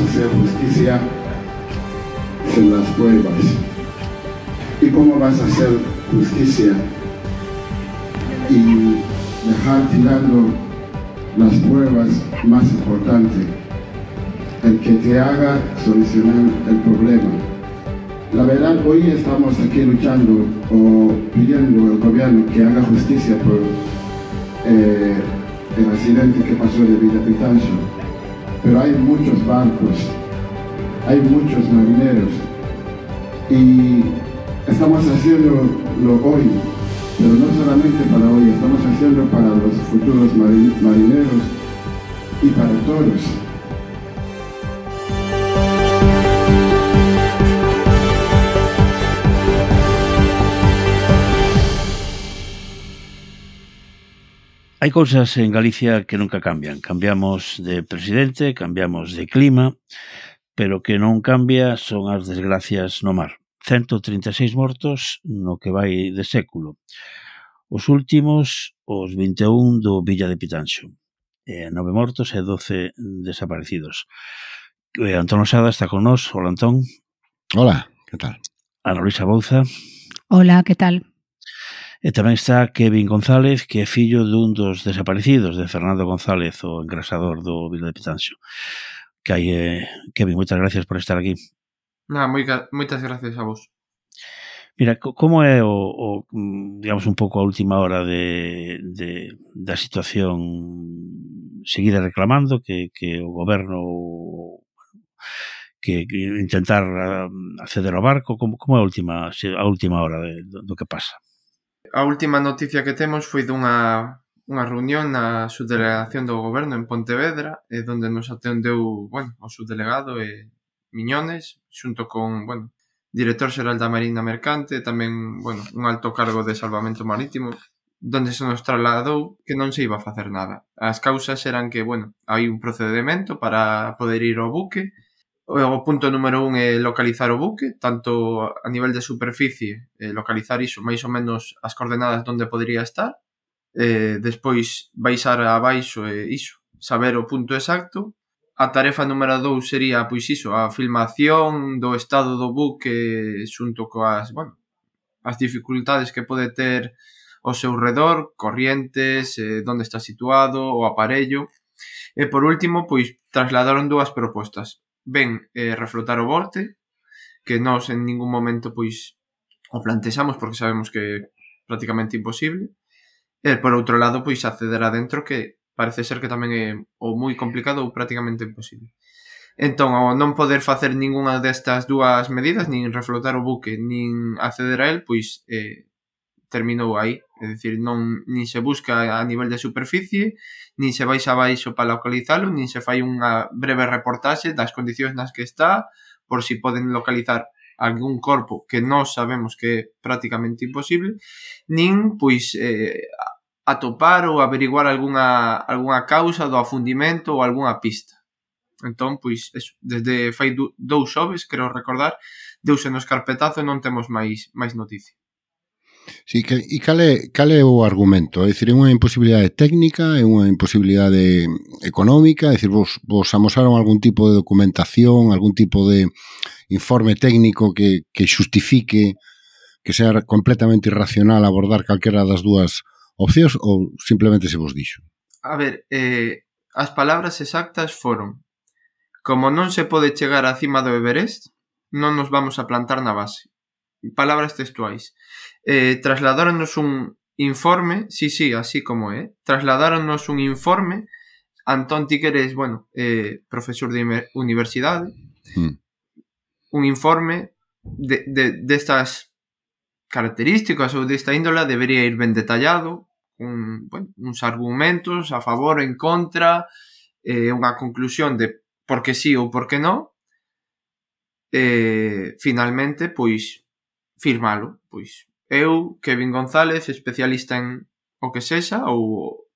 hacer justicia sin las pruebas? ¿Y cómo vas a hacer justicia y dejar tirando las pruebas más importantes, el que te haga solucionar el problema? La verdad, hoy estamos aquí luchando o pidiendo al gobierno que haga justicia por eh, el accidente que pasó de Villa Pitancho. Pero hay muchos barcos, hay muchos marineros y estamos haciéndolo hoy, pero no solamente para hoy, estamos haciendo para los futuros marineros y para todos. Hai cousas en Galicia que nunca cambian. Cambiamos de presidente, cambiamos de clima, pero que non cambia son as desgracias no mar. 136 mortos no que vai de século. Os últimos, os 21 do Villa de Pitanxo. Eh, nove mortos e 12 desaparecidos. Eh, Antón Osada está con nós. Hola, Antón. Hola, que tal? Ana Luisa Bouza. Hola, que tal? E tamén está Kevin González, que é fillo dun dos desaparecidos de Fernando González, o engrasador do Vila de Pitanxo. Que hai, eh, Kevin, moitas gracias por estar aquí. Nada, moi, moitas gracias a vos. Mira, como é o, o digamos un pouco a última hora de, de da situación seguida reclamando que, que o goberno que, que intentar ah, acceder ao barco, como, como é a última a última hora de, do, do que pasa? A última noticia que temos foi dunha unha reunión na subdelegación do goberno en Pontevedra, eh, e onde nos atendeu, bueno, o subdelegado e Miñones, xunto con, bueno, director xeral da Marina Mercante, tamén, bueno, un alto cargo de salvamento marítimo, donde se nos trasladou que non se iba a facer nada. As causas eran que, bueno, hai un procedimento para poder ir ao buque, O punto número un é localizar o buque, tanto a nivel de superficie, eh, localizar iso, máis ou menos as coordenadas onde podría estar. Eh, despois baixar abaixo e iso, saber o punto exacto. A tarefa número 2 sería, pois iso, a filmación do estado do buque xunto coas, bueno, as dificultades que pode ter o seu redor, corrientes, eh, onde está situado, o aparello. E por último, pois trasladaron dúas propostas ben eh, reflotar o volte, que nós en ningún momento pois o plantexamos porque sabemos que é prácticamente imposible. E por outro lado, pois acceder adentro que parece ser que tamén é ou moi complicado ou prácticamente imposible. Entón, ao non poder facer ningunha destas dúas medidas, nin reflotar o buque, nin acceder a el, pois eh, terminou aí. É dicir, non, nin se busca a nivel de superficie, nin se baixa abaixo baixo para localizalo, nin se fai unha breve reportaxe das condicións nas que está, por si poden localizar algún corpo que nós sabemos que é prácticamente imposible, nin pois eh, atopar ou averiguar algunha, algunha causa do afundimento ou algunha pista. Entón, pois, eso, desde fai dous xoves, creo recordar, deuse nos carpetazo e non temos máis máis noticia. Sí, que, e cal é o argumento? É dicir, é unha imposibilidade técnica, é unha imposibilidade económica, é dicir, vos, vos amosaron algún tipo de documentación, algún tipo de informe técnico que, que xustifique que sea completamente irracional abordar calquera das dúas opcións ou simplemente se vos dixo? A ver, eh, as palabras exactas foron Como non se pode chegar á cima do Everest, non nos vamos a plantar na base. Palabras textuais eh, trasladáronnos un informe, sí, sí, así como é, trasladáronnos un informe, Antón ti que eres, bueno, eh, profesor de universidade, mm. un informe de, de, destas características ou desta índola debería ir ben detallado, un, bueno, uns argumentos a favor en contra, eh, unha conclusión de por que sí ou por que non, eh, finalmente, pois, firmalo, pois, eu, Kevin González, especialista en o que sexa ou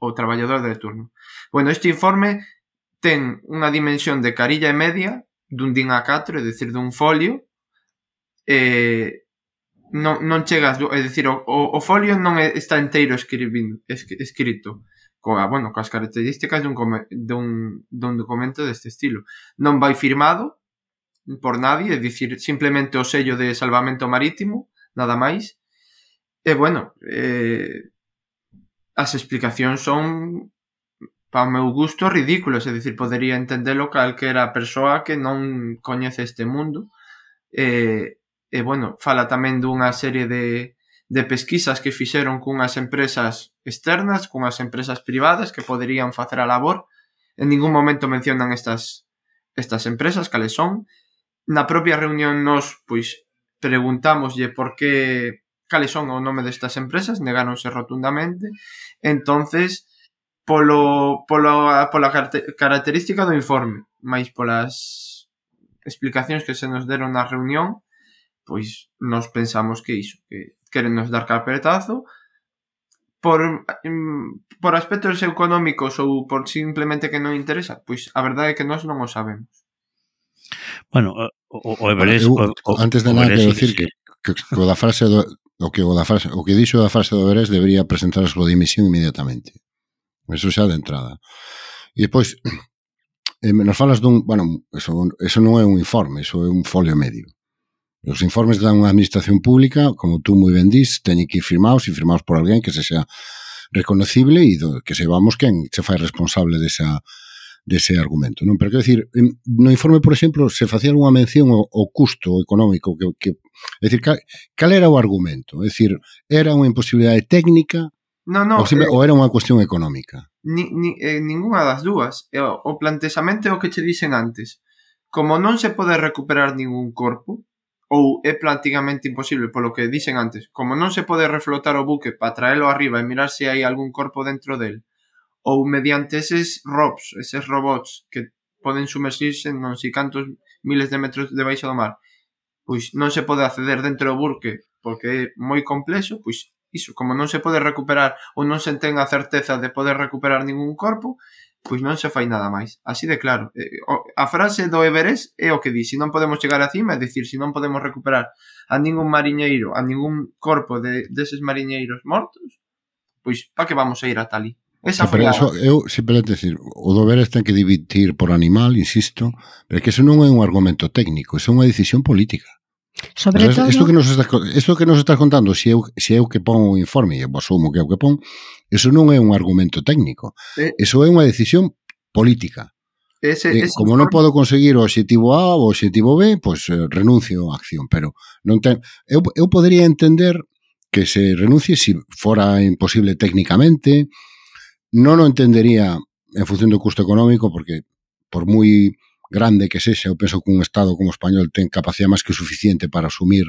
o traballador de turno. Bueno, este informe ten unha dimensión de carilla e media dun din a 4, é dicir, dun folio eh, non, non chegas, é dicir, o, o, folio non está inteiro escribindo, escrito coa, bueno, coas características dun, dun, dun documento deste estilo. Non vai firmado por nadie, é dicir, simplemente o sello de salvamento marítimo, nada máis. E bueno, eh, as explicacións son para o meu gusto ridículas, é dicir, podería entendelo calquera persoa que non coñece este mundo. E, e bueno, fala tamén dunha serie de, de pesquisas que fixeron cunhas empresas externas, cunhas empresas privadas que poderían facer a labor. En ningún momento mencionan estas estas empresas, cales son. Na propia reunión nos, pois, preguntámoslle por que cales son o nome destas empresas, negáronse rotundamente. Entonces, polo, polo, pola característica do informe, máis polas explicacións que se nos deron na reunión, pois nos pensamos que iso, que queren nos dar carpetazo, por, mm, por aspectos económicos ou por simplemente que non interesa, pois a verdade é que nós non o sabemos. Bueno, eh, o, o Everest... Bueno, eu, o, antes de nada, quero decir que, que, que o da frase do, o que o da frase, o que dixo da frase do Everest debería presentar a súa dimisión inmediatamente. Eso xa de entrada. E depois, eh, nos falas dun, bueno, eso, eso non é un informe, eso é un folio medio. Os informes dan unha administración pública, como tú moi ben dis, teñen que ir firmados e firmados por alguén que se sea reconocible e do, que se vamos quen se fai responsable desa, de dese argumento. Non? Pero quero dicir, no informe, por exemplo, se facía unha mención ao, ao custo económico que, que é dicir, cal, cal era o argumento? É dicir, era unha imposibilidade técnica No, no, ou, simple, eh, ou era unha cuestión económica? Ni, ni, eh, ninguna das dúas. O, o plantexamento é o que che dixen antes. Como non se pode recuperar ningún corpo, ou é prácticamente imposible, polo que dixen antes, como non se pode reflotar o buque para traelo arriba e mirar se hai algún corpo dentro del, ou mediante eses robs, eses robots que poden sumerxirse non sei cantos miles de metros debaixo do mar, pois non se pode acceder dentro do burque porque é moi complexo, pois iso, como non se pode recuperar ou non se ten a certeza de poder recuperar ningún corpo, pois non se fai nada máis. Así de claro. A frase do Everest é o que di, se non podemos chegar a cima, é dicir, se non podemos recuperar a ningún mariñeiro, a ningún corpo de, deses mariñeiros mortos, pois pa que vamos a ir a tali? Esa pero eso, eu simplemente decir, o do Veres ten que dividir por animal, insisto, pero que eso non é un argumento técnico, é unha decisión política. Sobre pero todo... Isto que nos estás, isto que nos estás contando, se eu, se eu que pon o informe, e eu asumo que eu que pon, eso non é un argumento técnico, eh, eso é unha decisión política. Ese, eh, ese como non podo conseguir o obxectivo A ou o obxectivo B, pois pues, eh, renuncio á acción, pero non ten eu eu podería entender que se renuncie se si fora imposible técnicamente, Non o entendería en función do custo económico, porque por moi grande que sexa, eu penso que un Estado como o español ten capacidade máis que suficiente para asumir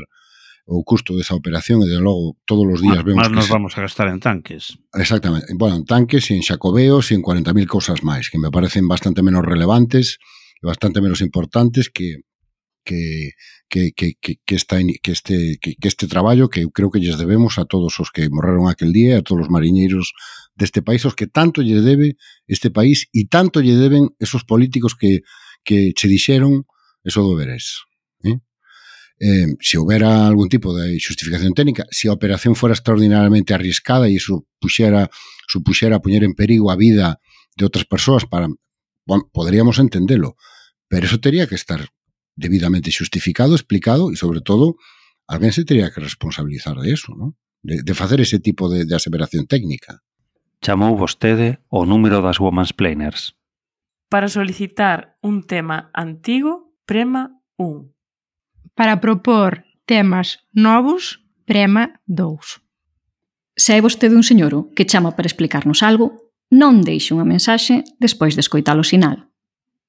o custo desa operación e, de logo, todos os días vemos... Más nos vamos a gastar en tanques. Exactamente. Bueno, en tanques e en xacobeos e en 40.000 cousas máis, que me parecen bastante menos relevantes e bastante menos importantes que que que, que, que, que, esta, que, este, que, que este traballo que eu creo que lles debemos a todos os que morreron aquel día a todos os mariñeiros deste país aos que tanto lle debe este país e tanto lle deben esos políticos que, que che dixeron eso do Berés. Eh? Eh, se houbera algún tipo de xustificación técnica, se a operación fora extraordinariamente arriscada e iso puxera, supuxera poñer en perigo a vida de outras persoas para bueno, poderíamos entendelo, pero eso tería que estar debidamente xustificado, explicado e sobre todo alguén se teria que responsabilizar de eso, ¿no? de, de facer ese tipo de, de aseveración técnica chamou vostede o número das womansplainers. Para solicitar un tema antigo, prema 1. Para propor temas novos, prema 2. Se é vostede un señoro que chama para explicarnos algo, non deixe unha mensaxe despois de escoitar o sinal.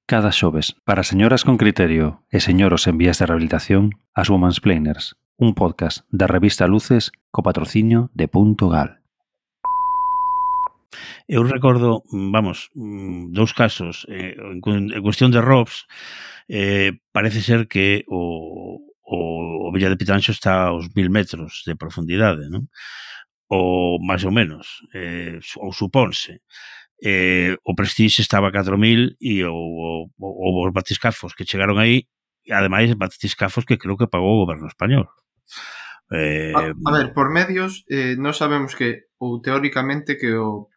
Cada xoves, para señoras con criterio e señoros en vías de rehabilitación, as Woman's Planers, un podcast da revista Luces co patrocinio de Punto Gal. Eu recordo, mm, vamos, mm, dous casos, eh, en cuestión de Robs, eh, parece ser que o, o, o Villa de Pitanxo está aos mil metros de profundidade, non? O máis ou menos, eh, ou supónse. Eh, o Prestige estaba a 4.000 e o, o, o, os batiscafos que chegaron aí, ademais batiscafos que creo que pagou o goberno español. Eh, a, a eh, ver, por medios eh, non sabemos que ou teóricamente que o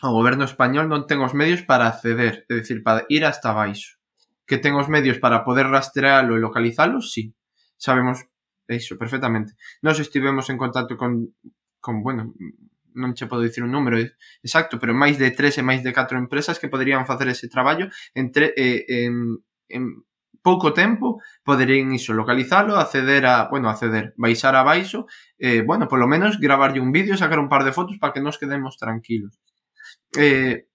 o goberno español non ten os medios para acceder, é dicir, para ir hasta baixo. Que ten os medios para poder rastrealo e localizalo, sí. Sabemos iso perfectamente. Nós estivemos en contacto con, con bueno, non che podo dicir un número exacto, pero máis de tres e máis de catro empresas que poderían facer ese traballo entre, eh, en, en pouco tempo poderían iso, localizalo, acceder a, bueno, acceder, baixar a baixo, eh, bueno, polo menos gravarlle un vídeo, sacar un par de fotos para que nos quedemos tranquilos eh,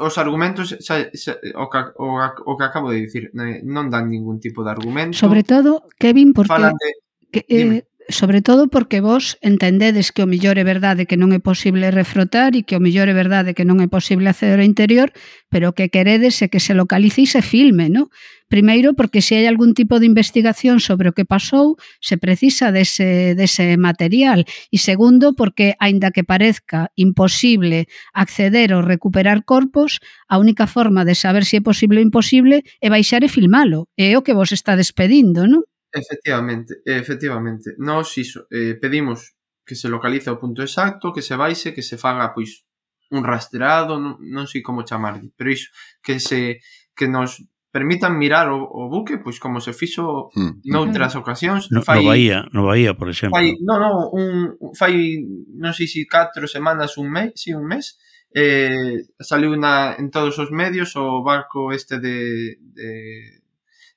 os argumentos xa, xa, o, que, o, o que acabo de dicir non dan ningún tipo de argumento. Sobre todo Kevin porque de, que, eh, sobre todo porque vos entendedes que o millor é verdade que non é posible refrotar e que o millor é verdade que non é posible acceder ao interior, pero que queredes é que se localice e se filme, non? Primeiro, porque se hai algún tipo de investigación sobre o que pasou, se precisa dese, dese material. E segundo, porque, aínda que parezca imposible acceder ou recuperar corpos, a única forma de saber se é posible ou imposible é baixar e filmalo. É o que vos está despedindo, non? Efectivamente, efectivamente. Nós iso, eh, pedimos que se localice o punto exacto, que se baixe, que se faga pois un rastreado, non, non sei como chamarlle, pero iso, que se que nos permitan mirar o, o buque, pois como se fixo mm. noutras ocasións. No, fai, no Bahía, no Bahía, por exemplo. Fai, no, no, un, fai, non sei se si catro semanas, un mes, si un mes, eh, saliu na, en todos os medios o barco este de, de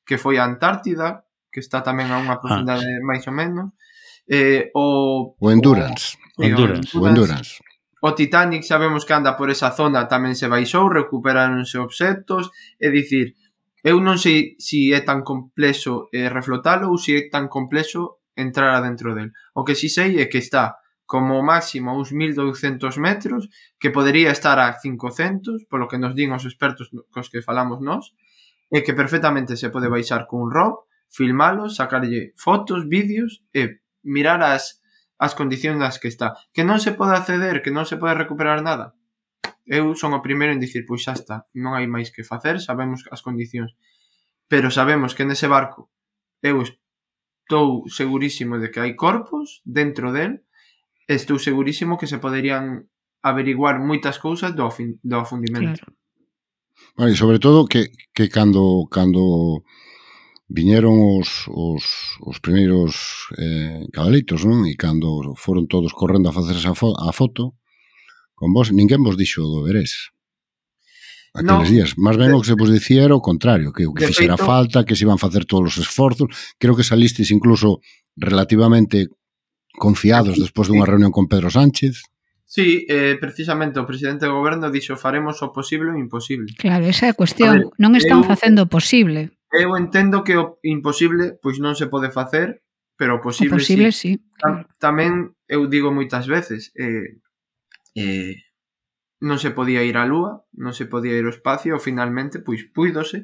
que foi a Antártida, que está tamén a unha ah. profundidade ah. máis ou menos. Eh, o, o Endurance. O, Endurance. O, Endurance. o Endurance. O Titanic sabemos que anda por esa zona tamén se baixou, recuperáronse obxectos, é dicir, eu non sei se si é tan complexo eh, reflotalo ou se si é tan complexo entrar adentro del. O que si sei é que está como máximo a uns 1200 metros, que podería estar a 500, polo que nos din os expertos cos que falamos nós, e que perfectamente se pode baixar cun rob, filmalo, sacarlle fotos, vídeos e mirar as, as condicións nas que está. Que non se pode acceder, que non se pode recuperar nada. Eu son o primeiro en dicir, pois xa está, non hai máis que facer, sabemos as condicións. Pero sabemos que nese barco eu estou segurísimo de que hai corpos dentro del, estou segurísimo que se poderían averiguar moitas cousas do, fin, do afundimento. Claro. Vale, sobre todo que, que cando, cando viñeron os, os, os primeiros eh, cabalitos, non? E cando foron todos correndo a facer esa fo a foto, con vos, ninguén vos dixo do Berés. aqueles no, días. Más ben o que se vos dicía era o contrario, que o que fixera feito, falta, que se iban facer todos os esforzos. Creo que salistes incluso relativamente confiados despois dunha reunión con Pedro Sánchez. Sí, eh, precisamente o presidente do goberno dixo faremos o posible e o imposible. Claro, esa é a cuestión. A ver, non están eu, facendo o posible. Eu entendo que o imposible pois non se pode facer, pero o posible, o posible sí. sí. Tam, tamén eu digo moitas veces, eh, eh, non se podía ir á lúa, non se podía ir ao espacio, finalmente pois puídose.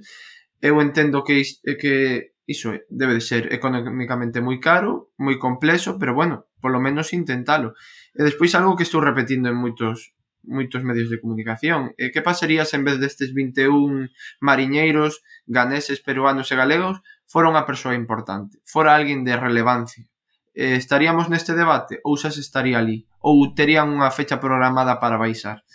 Eu entendo que is, que iso é, debe de ser económicamente moi caro, moi complexo, pero bueno, polo menos intentalo. E despois algo que estou repetindo en moitos moitos medios de comunicación. E que pasaría se en vez destes 21 mariñeiros, ganeses, peruanos e galegos fora unha persoa importante, fora alguén de relevancia? Eh, estaríamos neste debate ou xa se estaría ali? Ou terían unha fecha programada para baixar?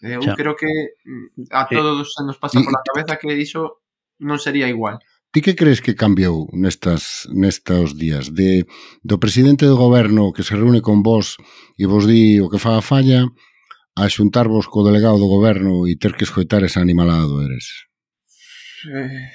Eh, eu creo que mm, a eh, todos se nos pasa pola cabeza que iso non sería igual. Ti que crees que cambiou nestas nestos días de do presidente do goberno que se reúne con vos e vos di o que faga falla a xuntarvos co delegado do goberno e ter que escoitar esa animalada do Eres? Eh,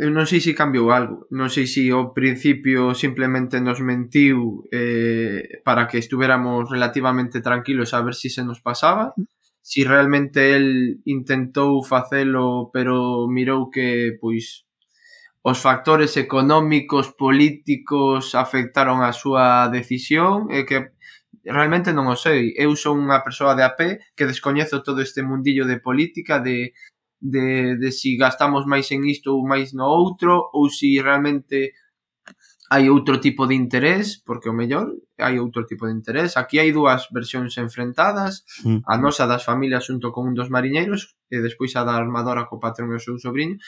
eu non sei se cambiou algo. Non sei se ao principio simplemente nos mentiu eh, para que estuvéramos relativamente tranquilos a ver se si se nos pasaba. Si realmente el intentou facelo, pero mirou que pois os factores económicos, políticos afectaron a súa decisión e que realmente non o sei. Eu son unha persoa de a pé que descoñezo todo este mundillo de política, de, de, de si gastamos máis en isto ou máis no outro, ou si realmente hai outro tipo de interés, porque o mellor hai outro tipo de interés. Aquí hai dúas versións enfrentadas, hmm. a nosa das familias xunto con un dos mariñeiros e despois a da armadora co patrón e o seu sobrinho.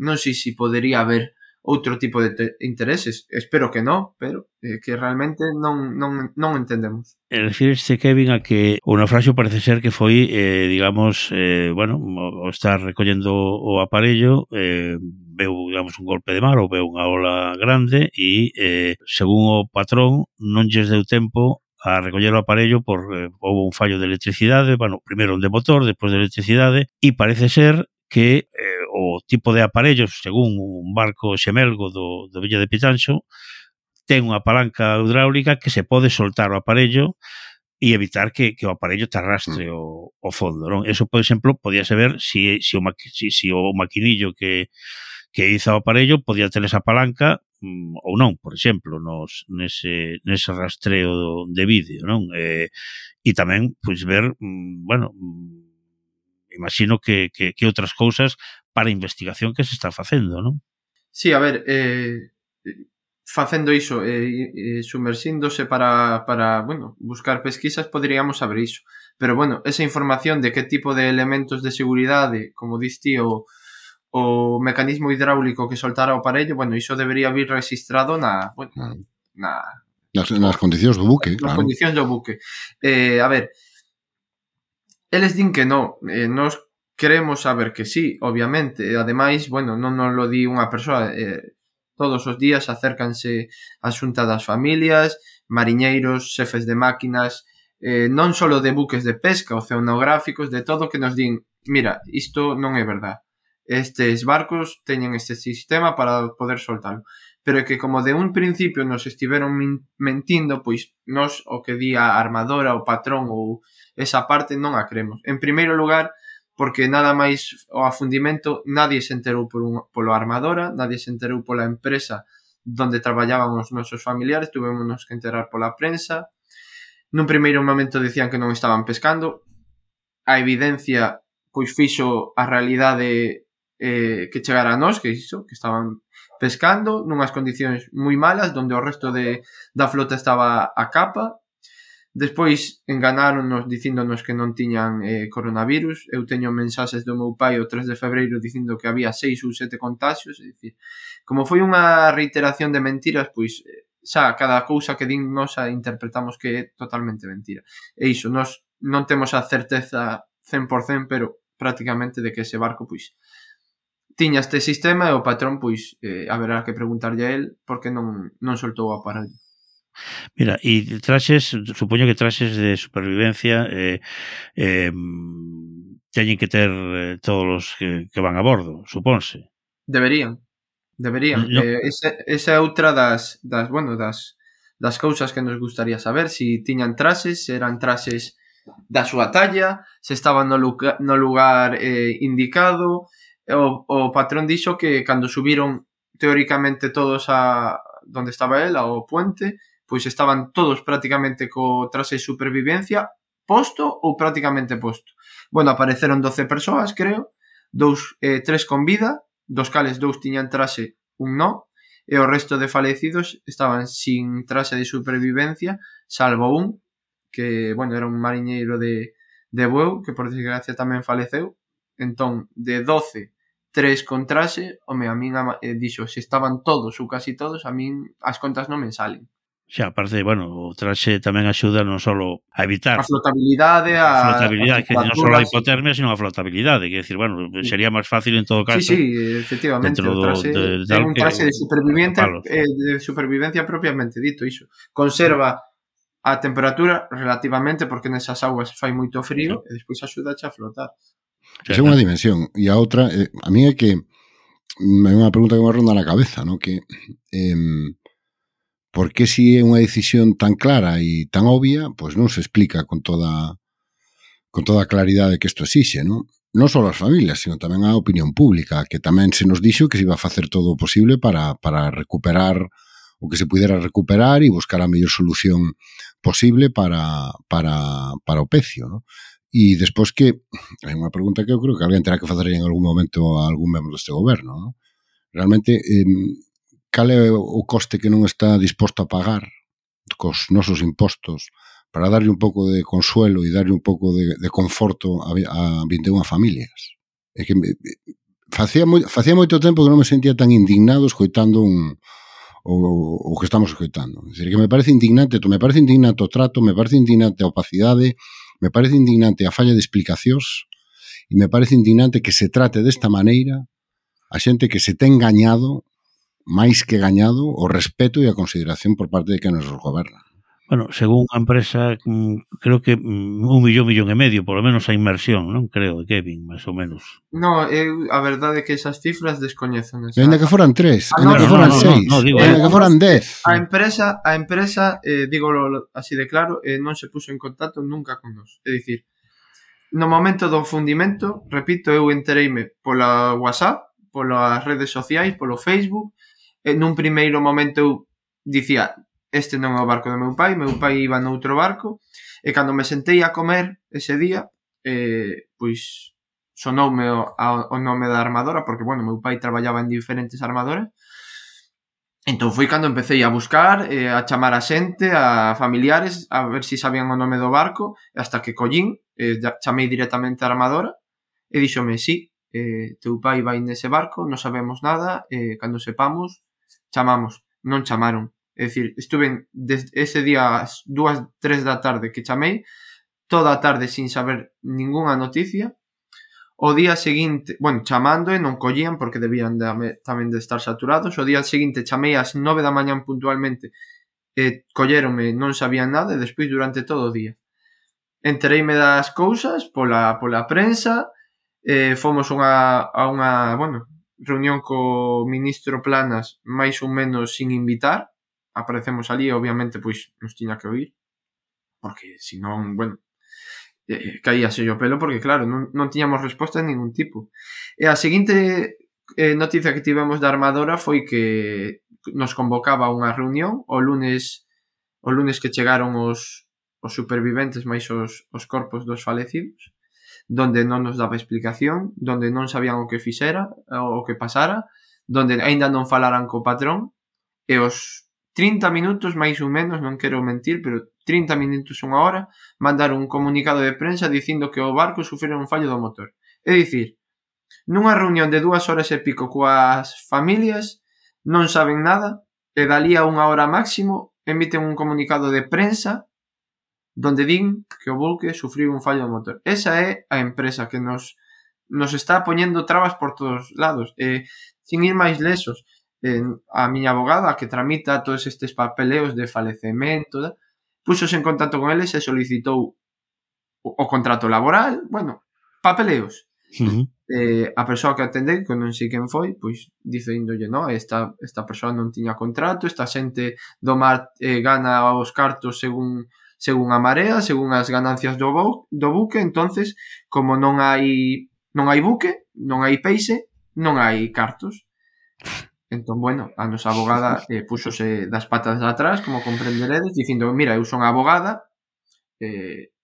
Non sei se podería haber outro tipo de intereses. Espero que non, pero eh, que realmente non, non, non entendemos. Refírese, Kevin, a que o naufraxo parece ser que foi, eh, digamos, eh, bueno, o estar recollendo o aparello, eh, veu, digamos, un golpe de mar ou veu unha ola grande e, eh, según o patrón, non lles deu tempo a recoller o aparello por eh, houve un fallo de electricidade, bueno, primeiro un de motor, despois de electricidade, e parece ser que eh, o tipo de aparellos, según un barco xemelgo do, do Villa de Pitanxo, ten unha palanca hidráulica que se pode soltar o aparello e evitar que, que o aparello te arrastre mm. o, o fondo, non? Eso, por exemplo, podíase ver se si, si, o, maqui, si, si o maquinillo que, que iza o aparello podía ter esa palanca mm, ou non, por exemplo, nos, nese, nese rastreo de vídeo, non? Eh, e tamén, pois, ver, mm, bueno, mm, imagino que, que, que outras cousas para a investigación que se está facendo, non? Sí, a ver, eh, facendo iso, eh, eh, sumersíndose para, para, bueno, buscar pesquisas, poderíamos saber iso. Pero, bueno, esa información de que tipo de elementos de seguridade, como diste, o, o mecanismo hidráulico que soltara o parello, bueno, iso debería vir registrado na, bueno, na, Nas, nas condicións do buque, nas claro. Nas condicións do buque. Eh, a ver, eles din que no, eh, nos queremos saber que sí, obviamente. E ademais, bueno, non nos lo di unha persoa, eh, todos os días acércanse a xunta das familias, mariñeiros, xefes de máquinas, eh, non só de buques de pesca, oceanográficos, de todo que nos din, mira, isto non é verdad. Estes barcos teñen este sistema para poder soltalo. Pero é que como de un principio nos estiveron mentindo, pois nos o que di a armadora, o patrón ou esa parte non a cremos. En primeiro lugar, porque nada máis o afundimento nadie se enterou por un, polo armadora, nadie se enterou pola empresa donde traballaban os nosos familiares, tuvemos que enterar pola prensa. Nun primeiro momento dicían que non estaban pescando, a evidencia pois fixo a realidade eh, que chegara a nós, que iso, que estaban pescando nunhas condicións moi malas, donde o resto de, da flota estaba a capa, Despois enganáronos dicíndonos que non tiñan eh, coronavirus. Eu teño mensaxes do meu pai o 3 de febreiro dicindo que había 6 ou 7 contagios. É dicir, como foi unha reiteración de mentiras, pois eh, xa cada cousa que din nos a interpretamos que é totalmente mentira. E iso, nos non temos a certeza 100%, pero prácticamente de que ese barco, pois, tiña este sistema e o patrón, pois, eh, haberá que preguntarlle a él por que non, non soltou o aparello. Mira, e traxes, supoño que traxes de supervivencia eh, eh, teñen que ter eh, todos os que, que van a bordo, supónse. Deberían. Deberían. No. Eh, esa, esa é outra das, das, bueno, das, das cousas que nos gustaría saber, si tiñan traxes, eran traxes da súa talla, se estaban no lugar, no lugar eh, indicado, o, o patrón dixo que cando subiron teóricamente todos a donde estaba él, ao puente, pois estaban todos prácticamente co traxe de supervivencia posto ou prácticamente posto. Bueno, apareceron 12 persoas, creo, dous, eh, tres con vida, dos cales dous tiñan traxe un no, e o resto de falecidos estaban sin traxe de supervivencia, salvo un, que, bueno, era un mariñeiro de, de Bueu, que por desgracia tamén faleceu. Entón, de 12 tres con traxe, home, a min eh, dixo, se estaban todos ou casi todos, a min as contas non me salen. Xa, aparte, bueno, o traxe tamén axuda non só a evitar a flotabilidade, a, a flotabilidade, a, que non só a hipotermia, sino a flotabilidade, que decir, bueno, sería máis fácil en todo caso. Sí, sí, efectivamente, dentro o traxe, do, de, de, un traxe que, de supervivencia, eh, de supervivencia propiamente dito, iso. Conserva a temperatura relativamente porque nesas augas fai moito frío sí. e despois axuda a flotar. Esa é unha dimensión. E a outra, eh, a mí é que é unha pregunta que me ronda na cabeza, ¿no? que eh, Por que si é unha decisión tan clara e tan obvia, pois non se explica con toda con toda a claridade que isto exixe, non? Non só as familias, sino tamén a opinión pública, que tamén se nos dixo que se iba a facer todo o posible para, para recuperar o que se pudera recuperar e buscar a mellor solución posible para, para, para o pecio, non? E despois que hai unha pregunta que eu creo que alguén terá que facer en algún momento a algún membro deste goberno, non? Realmente eh, cal é o coste que non está disposto a pagar cos nosos impostos para darlle un pouco de consuelo e darlle un pouco de, de conforto a, a 21 familias. É que facía, moi, facía moito tempo que non me sentía tan indignado escoitando un, o, o que estamos escoitando. É dicir, que me parece indignante, me parece indignante o trato, me parece indignante a opacidade, me parece indignante a falla de explicacións e me parece indignante que se trate desta maneira a xente que se ten gañado máis que gañado o respeto e a consideración por parte de que nos goberna. Bueno, según a empresa, mm, creo que mm, un millón, millón e medio, por lo menos a inmersión, non? Creo, Kevin, máis ou menos. No, eu, a verdade é que esas cifras descoñecen. Esa. Ainda que foran tres, ah, ainda no, que foran no, no, seis, no, no, digo, ainda eh, que foran dez. A empresa, a empresa eh, digo así de claro, eh, non se puso en contacto nunca con nós. É dicir, no momento do fundimento, repito, eu entereime pola WhatsApp, polas redes sociais, polo Facebook, e nun primeiro momento eu dicía este non é o barco do meu pai, meu pai iba noutro barco, e cando me sentei a comer ese día, eh, pois sonoume o, o nome da armadora, porque, bueno, meu pai traballaba en diferentes armadoras, Entón foi cando empecé a buscar, eh, a chamar a xente, a familiares, a ver se si sabían o nome do barco, hasta que collín, eh, chamei directamente a armadora, e díxome, sí, eh, teu pai vai nese barco, non sabemos nada, eh, cando sepamos, chamamos, non chamaron. É dicir, estuve desde ese día ás dúas, tres da tarde que chamei, toda a tarde sin saber ningunha noticia, o día seguinte, bueno, chamando e non collían porque debían de, tamén de estar saturados, o día seguinte chamei ás nove da mañan puntualmente e colleronme, non sabían nada e despois durante todo o día. Entereime das cousas pola, pola prensa, e fomos unha, a unha, bueno, reunión co ministro Planas máis ou menos sin invitar, aparecemos ali e obviamente pois nos tiña que oír, porque senón, bueno, eh, eh caíase o pelo porque claro, non, non tiñamos resposta de ningún tipo. E a seguinte eh, noticia que tivemos da armadora foi que nos convocaba unha reunión o lunes o lunes que chegaron os, os superviventes máis os, os corpos dos falecidos donde non nos daba explicación, donde non sabían o que fixera, o que pasara, donde aínda non falaran co patrón, e os 30 minutos, máis ou menos, non quero mentir, pero 30 minutos unha hora, mandaron un comunicado de prensa dicindo que o barco sufrera un fallo do motor. É dicir, nunha reunión de dúas horas e pico coas familias, non saben nada, e dali a unha hora máximo, emiten un comunicado de prensa donde din que o Vulque sufriu un fallo do motor. Esa é a empresa que nos nos está poñendo trabas por todos lados. E, sin ir máis lesos, eh, a miña abogada que tramita todos estes papeleos de falecemento, da, púxose en contacto con eles e solicitou o, o contrato laboral, bueno, papeleos. Uh -huh. eh, a persoa que atendeu, que non sei quen foi, pois dicíndolle, no, esta, esta persoa non tiña contrato, esta xente do mar eh, gana os cartos según según a marea, según as ganancias do, bu do buque, entonces, como non hai non hai buque, non hai peixe, non hai cartos. Entón, bueno, a nosa abogada eh, púxose das patas atrás, como comprenderedes, dicindo, mira, eu son abogada, eh,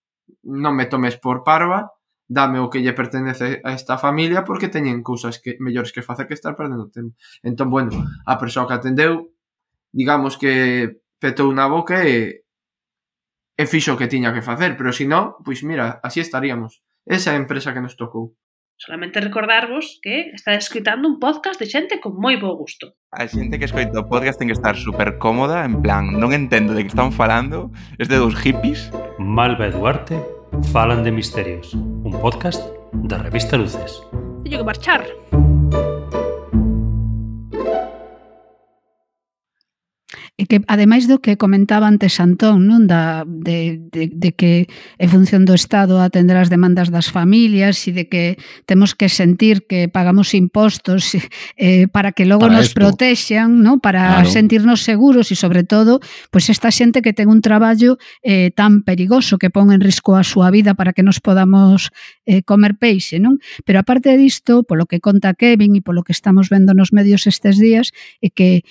non me tomes por parva, dame o que lle pertenece a esta familia porque teñen cousas que mellores que facer que estar perdendo tempo. Entón, bueno, a persoa que atendeu, digamos que petou na boca e e fixo o que tiña que facer, pero se non, pois mira, así estaríamos. Esa é a empresa que nos tocou. Solamente recordarvos que está escritando un podcast de xente con moi bo gusto. A xente que escoita o podcast ten que estar super cómoda, en plan, non entendo de que están falando, es de dos hippies. Malva e Duarte falan de misterios, un podcast da revista Luces. Teño que marchar. E que ademais do que comentaba antes Antón, non da de, de, de que en función do Estado atender as demandas das familias e de que temos que sentir que pagamos impostos eh, para que logo para nos esto. protexan, non? Para claro. sentirnos seguros e sobre todo, pois pues esta xente que ten un traballo eh, tan perigoso que pon en risco a súa vida para que nos podamos eh, comer peixe, non? Pero aparte disto, polo que conta Kevin e polo que estamos vendo nos medios estes días, é que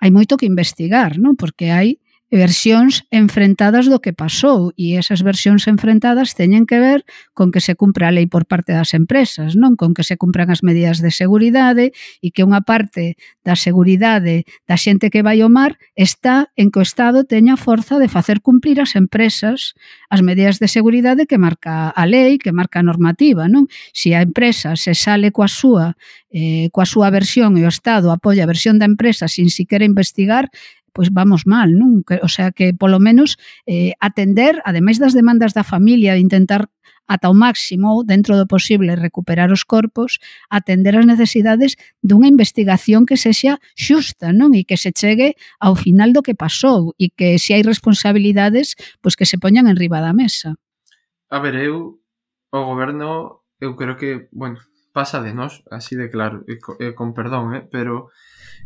hai moito que investigar, non? Porque hai versións enfrentadas do que pasou e esas versións enfrentadas teñen que ver con que se cumpra a lei por parte das empresas, non con que se cumpran as medidas de seguridade e que unha parte da seguridade da xente que vai ao mar está en que o Estado teña forza de facer cumprir as empresas as medidas de seguridade que marca a lei, que marca a normativa, non? Se a empresa se sale coa súa eh, coa súa versión e o Estado apoia a versión da empresa sin siquiera investigar, pois vamos mal, non? O sea que polo menos eh, atender, ademais das demandas da familia, de intentar ata o máximo, dentro do posible, recuperar os corpos, atender as necesidades dunha investigación que sexa xusta, non? E que se chegue ao final do que pasou e que se hai responsabilidades, pois que se poñan en riba da mesa. A ver, eu, o goberno, eu creo que, bueno, pasa de nós, así de claro, e, co, e con perdón, eh, pero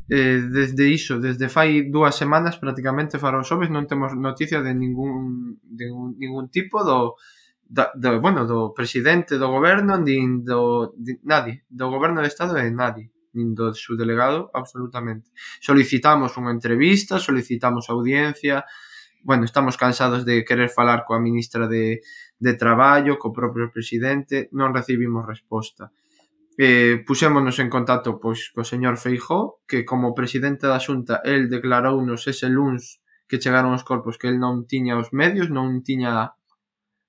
eh, desde iso, desde fai dúas semanas prácticamente faro os xoves non temos noticia de ningún, de un, ningún tipo do, da, do, bueno, do presidente do goberno, nin do de, nadie, do goberno do estado e nadie nin do seu delegado, absolutamente. Solicitamos unha entrevista, solicitamos audiencia, bueno, estamos cansados de querer falar coa ministra de, de Traballo, co propio presidente, non recibimos resposta eh, puxémonos en contacto pois co señor Feijó, que como presidente da Xunta el declarounos ese luns que chegaron os corpos que el non tiña os medios, non tiña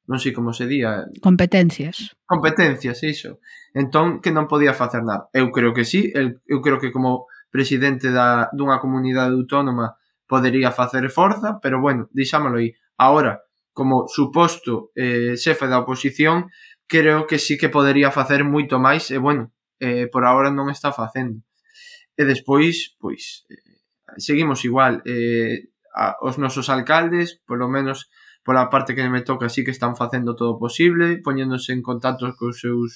non sei como se día competencias. Competencias, iso. Entón que non podía facer nada. Eu creo que sí, el, eu creo que como presidente da dunha comunidade autónoma podería facer forza, pero bueno, deixámolo aí. Agora, como suposto eh, xefe da oposición, creo que sí que podería facer moito máis e bueno, eh, por agora non está facendo. E despois, pois, eh, seguimos igual. Eh, a, os nosos alcaldes, polo menos pola parte que me toca, sí que están facendo todo posible, poñéndose en contacto cos seus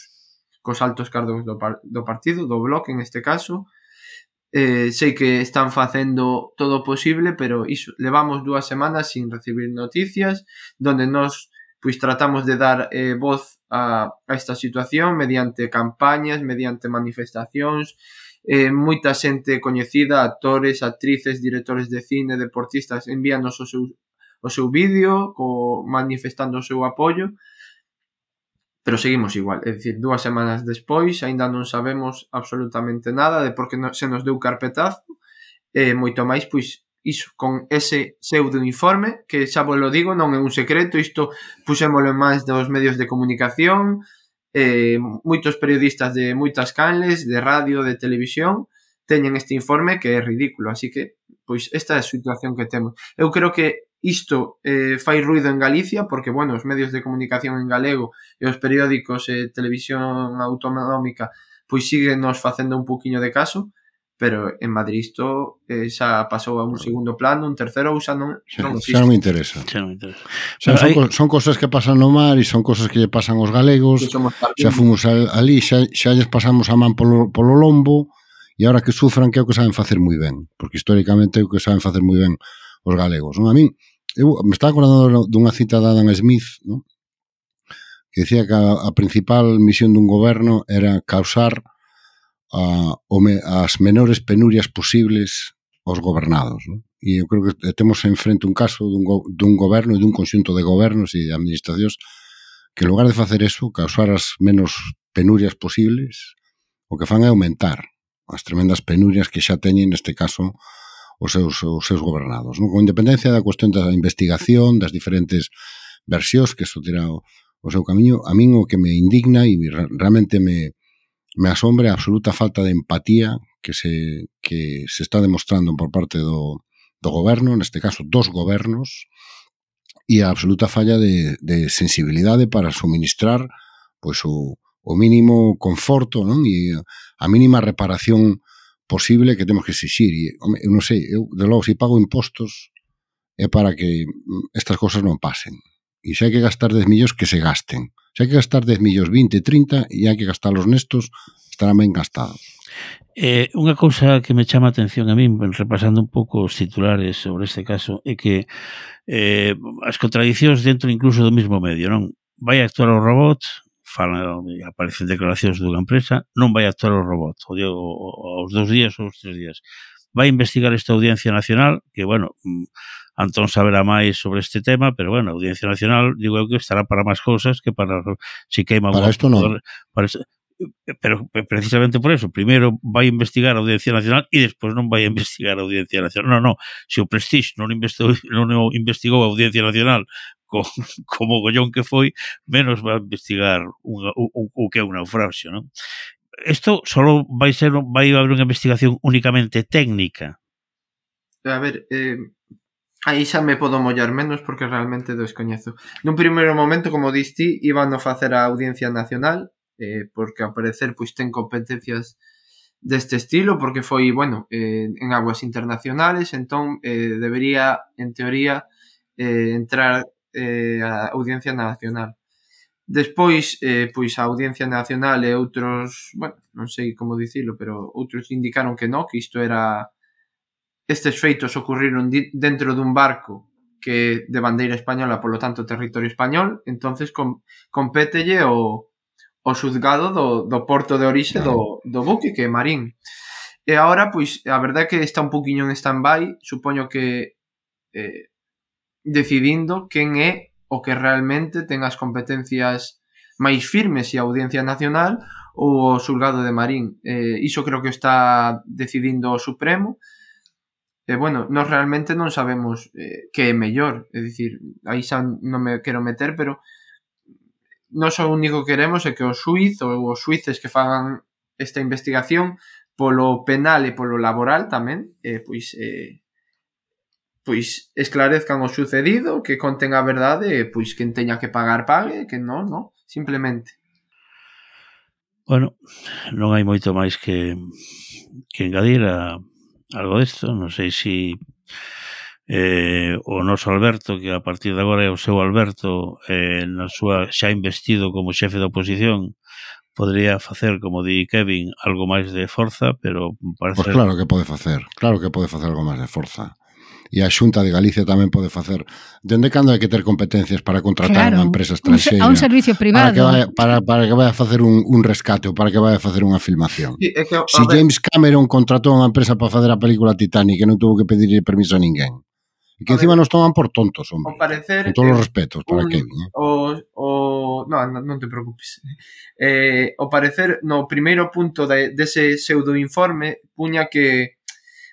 cos altos cargos do, par, do partido, do bloque en este caso. Eh, sei que están facendo todo posible, pero iso, levamos dúas semanas sin recibir noticias, donde nós pois tratamos de dar eh, voz a, a esta situación mediante campañas, mediante manifestacións, eh, moita xente coñecida, actores, actrices, directores de cine, deportistas, envíanos o seu, o seu vídeo co, manifestando o seu apoio, pero seguimos igual, é dicir, dúas semanas despois aínda non sabemos absolutamente nada de por que no, se nos deu carpetazo, e moito máis, pois, iso, con ese pseudo informe, que xa vos lo digo, non é un secreto, isto puxémolo en máis dos medios de comunicación, eh, moitos periodistas de moitas canles, de radio, de televisión, teñen este informe que é ridículo, así que pois esta é a situación que temos. Eu creo que isto eh, fai ruido en Galicia porque, bueno, os medios de comunicación en galego e os periódicos e eh, televisión autonómica pois siguen nos facendo un poquinho de caso, pero en Madrid isto eh, xa pasou a un segundo plano, un terceiro ou xa non, xa, non. Xa non me interesa. Xa non me interesa. Xa, son, hay... son cosas que pasan no mar e son cosas que lle pasan aos galegos. Xa fomos ali, xa, xa lles pasamos a man polo, polo lombo e agora que sufran que é o que saben facer moi ben, porque históricamente é o que saben facer moi ben os galegos. Non? A min, eu me estaba acordando dunha cita de Adam Smith, non? que decía que a, a principal misión dun goberno era causar a, as menores penurias posibles aos gobernados. Non? E eu creo que temos en frente un caso dun, go, dun goberno e dun conxunto de gobernos e de administracións que en lugar de facer eso, causar as menos penurias posibles, o que fan é aumentar as tremendas penurias que xa teñen neste caso os seus, os seus gobernados. Non? Con independencia da cuestión da investigación, das diferentes versións que eso terá o, o seu camiño, a min o que me indigna e realmente me, me asombra a absoluta falta de empatía que se, que se está demostrando por parte do, do goberno, neste caso dos gobernos, e a absoluta falla de, de sensibilidade para suministrar pois o, o mínimo conforto non? e a mínima reparación posible que temos que exixir. E, home, eu non sei, eu, de logo, se pago impostos é para que mm, estas cosas non pasen. E se hai que gastar 10 millóns, que se gasten. Se hai que gastar 10 millóns, 20, 30 e hai que gastalos nestos, estarán ben gastados. Eh, unha cousa que me chama a atención a min, repasando un pouco os titulares sobre este caso, é que eh, as contradicións dentro incluso do mesmo medio, non? Vai actuar o robot, falan, aparecen declaracións dunha empresa, non vai actuar o robot, o, día, aos dous días ou os tres días. Vai investigar esta audiencia nacional, que, bueno, mm, Antón saberá máis sobre este tema, pero bueno, a Audiencia Nacional, digo eu que estará para máis cousas que para si queima Para isto non. Para, pero precisamente por eso, primeiro vai investigar a Audiencia Nacional e despois non vai investigar a Audiencia Nacional. Non, non, se o Prestige non investigou, non investigou a Audiencia Nacional co, como gollón que foi, menos vai investigar un, o, o que é un naufragio, non? Isto só vai ser vai haber unha investigación únicamente técnica. A ver, eh, Aí xa me podo mollar menos porque realmente descoñezo. Nun primeiro momento, como diste, iban a facer a audiencia nacional, eh, porque ao parecer pois ten competencias deste estilo, porque foi, bueno, eh, en aguas internacionales, entón eh, debería, en teoría, eh, entrar eh, a audiencia nacional. Despois, eh, pois a Audiencia Nacional e outros, bueno, non sei como dicilo, pero outros indicaron que non, que isto era Estes feitos ocurriron dentro dun barco que de bandeira española, polo tanto territorio español, entonces com, compételle o, o xuzgado do, do porto de orixe do, do buque, que é Marín. E agora, pois, a verdade é que está un poquinho en stand-by, supoño que eh, decidindo quen é o que realmente ten as competencias máis firmes e a Audiencia Nacional ou o xulgado de Marín. Eh, iso creo que está decidindo o Supremo, E bueno, nós realmente non sabemos eh, que é mellor, é dicir, aí xa non me quero meter, pero nós o único que queremos é que o suiz ou os suíces que fagan esta investigación polo penal e polo laboral tamén, eh, pois eh, pois esclarezcan o sucedido, que conten a verdade, e pois quen teña que pagar pague, que non, non, simplemente. Bueno, non hai moito máis que que engadir a algo disto, non sei se eh, o noso Alberto, que a partir de agora é o seu Alberto, eh, na súa xa investido como xefe da oposición, podría facer, como di Kevin, algo máis de forza, pero parece... Pois pues claro que pode facer, claro que pode facer algo máis de forza e a Xunta de Galicia tamén pode facer. Dende cando hai que ter competencias para contratar claro, unha empresa estranxeira? A un servicio privado. Para que vai, para, para que vai a facer un, un rescate ou para que vai a facer unha filmación. Sí, é que, a si. James Cameron contratou unha empresa para facer a película Titanic e non tuvo que pedir permiso a ninguén. E que a encima ver, nos toman por tontos, hombre. Ao parecer... Con todos os respetos para un, Kevin. Eh? O, o, non, non te preocupes. Eh, o parecer, no primeiro punto de, dese pseudo informe, puña que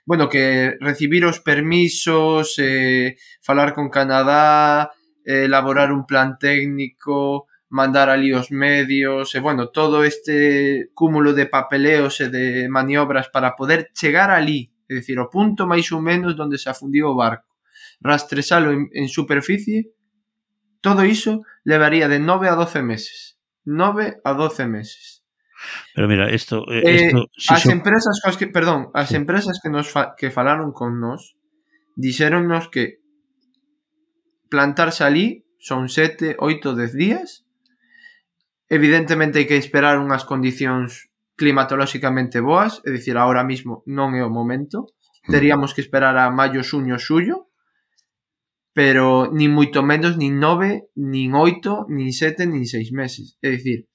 bueno, que recibir os permisos, eh, falar con Canadá, eh, elaborar un plan técnico, mandar ali os medios, e bueno, todo este cúmulo de papeleos e de maniobras para poder chegar ali, é dicir, o punto máis ou menos onde se afundiu o barco, rastresalo en, en superficie, todo iso levaría de 9 a 12 meses. 9 a 12 meses. Pero mira, isto, isto eh, eh si as so... empresas que, perdón, as sí. empresas que nos fa, que falaron con nós dixéronnos que plantarse ali son 7, 8, 10 días. Evidentemente hai que esperar unhas condicións climatolóxicamente boas, é dicir, agora mismo non é o momento. Mm. Teríamos que esperar a maio, xuño, xullo, pero nin moito menos, nin 9, nin 8, nin 7, nin 6 meses. É dicir,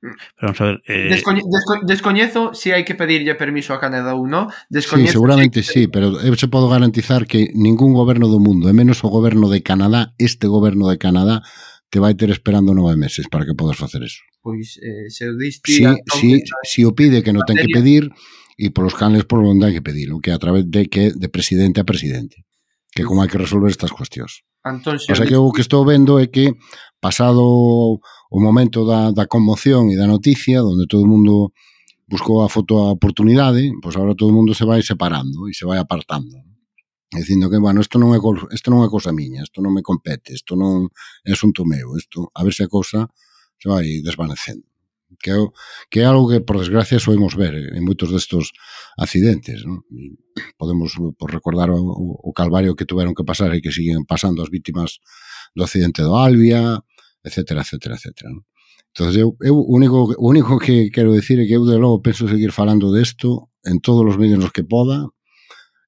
Pero vamos a ver, eh... Descoñe, desco, descoñezo se si hai que pedirlle permiso a Canadá ou non. Sí, seguramente si que... sí, pero eu se podo garantizar que ningún goberno do mundo, e menos o goberno de Canadá, este goberno de Canadá, te vai ter esperando nove meses para que podas facer eso. Pois eh, se o diste... Si, si, si o pide que non ten que pedir, e polos canles por onde hai que pedilo, que a través de que de presidente a presidente, que como hai que resolver estas cuestións. Antón O sea que o que estou vendo é que pasado o momento da, da conmoción e da noticia, onde todo o mundo buscou a foto a oportunidade, pois agora todo o mundo se vai separando e se vai apartando. Dicindo que, bueno, isto non é, isto non é cousa miña, isto non me compete, isto non é asunto meu, isto, a ver se a cousa se vai desvanecendo que é, que é algo que, por desgracia, soemos ver en moitos destos accidentes. Non? E podemos por recordar o, o calvario que tuveron que pasar e que siguen pasando as vítimas do accidente do Albia, etcétera, etcétera, etcétera. Non? Entón, eu, eu único, o único que quero decir é que eu, de logo, penso seguir falando desto en todos os medios nos que poda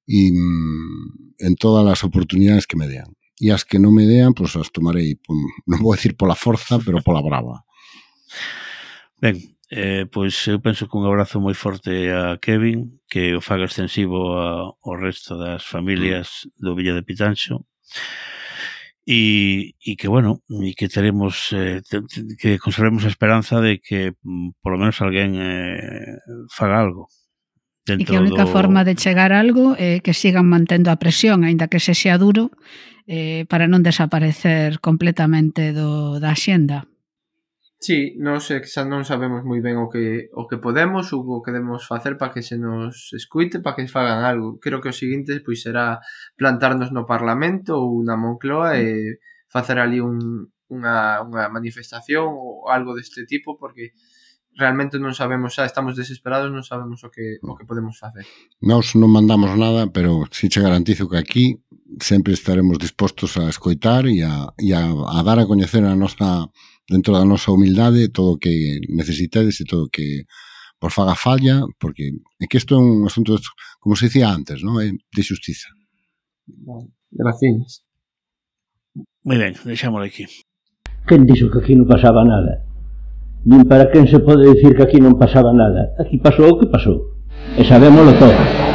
e mm, en todas as oportunidades que me dean. E as que non me dean, pois pues, as tomarei, non vou decir pola forza, pero pola brava. Ben, eh, pois eu penso que un abrazo moi forte a Kevin, que o faga extensivo a, ao resto das familias mm. do Villa de Pitanxo, e, e que, bueno, e que teremos, eh, que conservemos a esperanza de que mm, por lo menos alguén eh, faga algo. E que a única do... forma de chegar a algo é eh, que sigan mantendo a presión, aínda que se sea duro, eh, para non desaparecer completamente do, da xenda. Sí, nós xa non sabemos moi ben o que o que podemos ou o que debemos facer para que se nos escuite, para que fagan algo. Creo que o seguinte pois será plantarnos no Parlamento ou na Moncloa e facer ali un, unha, unha manifestación ou algo deste tipo porque realmente non sabemos xa, estamos desesperados, non sabemos o que, o que podemos facer. Nós non mandamos nada, pero si che garantizo que aquí sempre estaremos dispostos a escoitar e a, e a, a dar a coñecer a nosa dentro da nosa humildade todo o que necesitades e todo o que vos faga falla, porque é que isto é un asunto, como se dicía antes, non? É de justiza. Gracias. Moi ben, deixámoslo aquí. Quen dixo que aquí non pasaba nada? Nin para quen se pode dicir que aquí non pasaba nada. Aquí pasou o que pasou. E sabémoslo todo.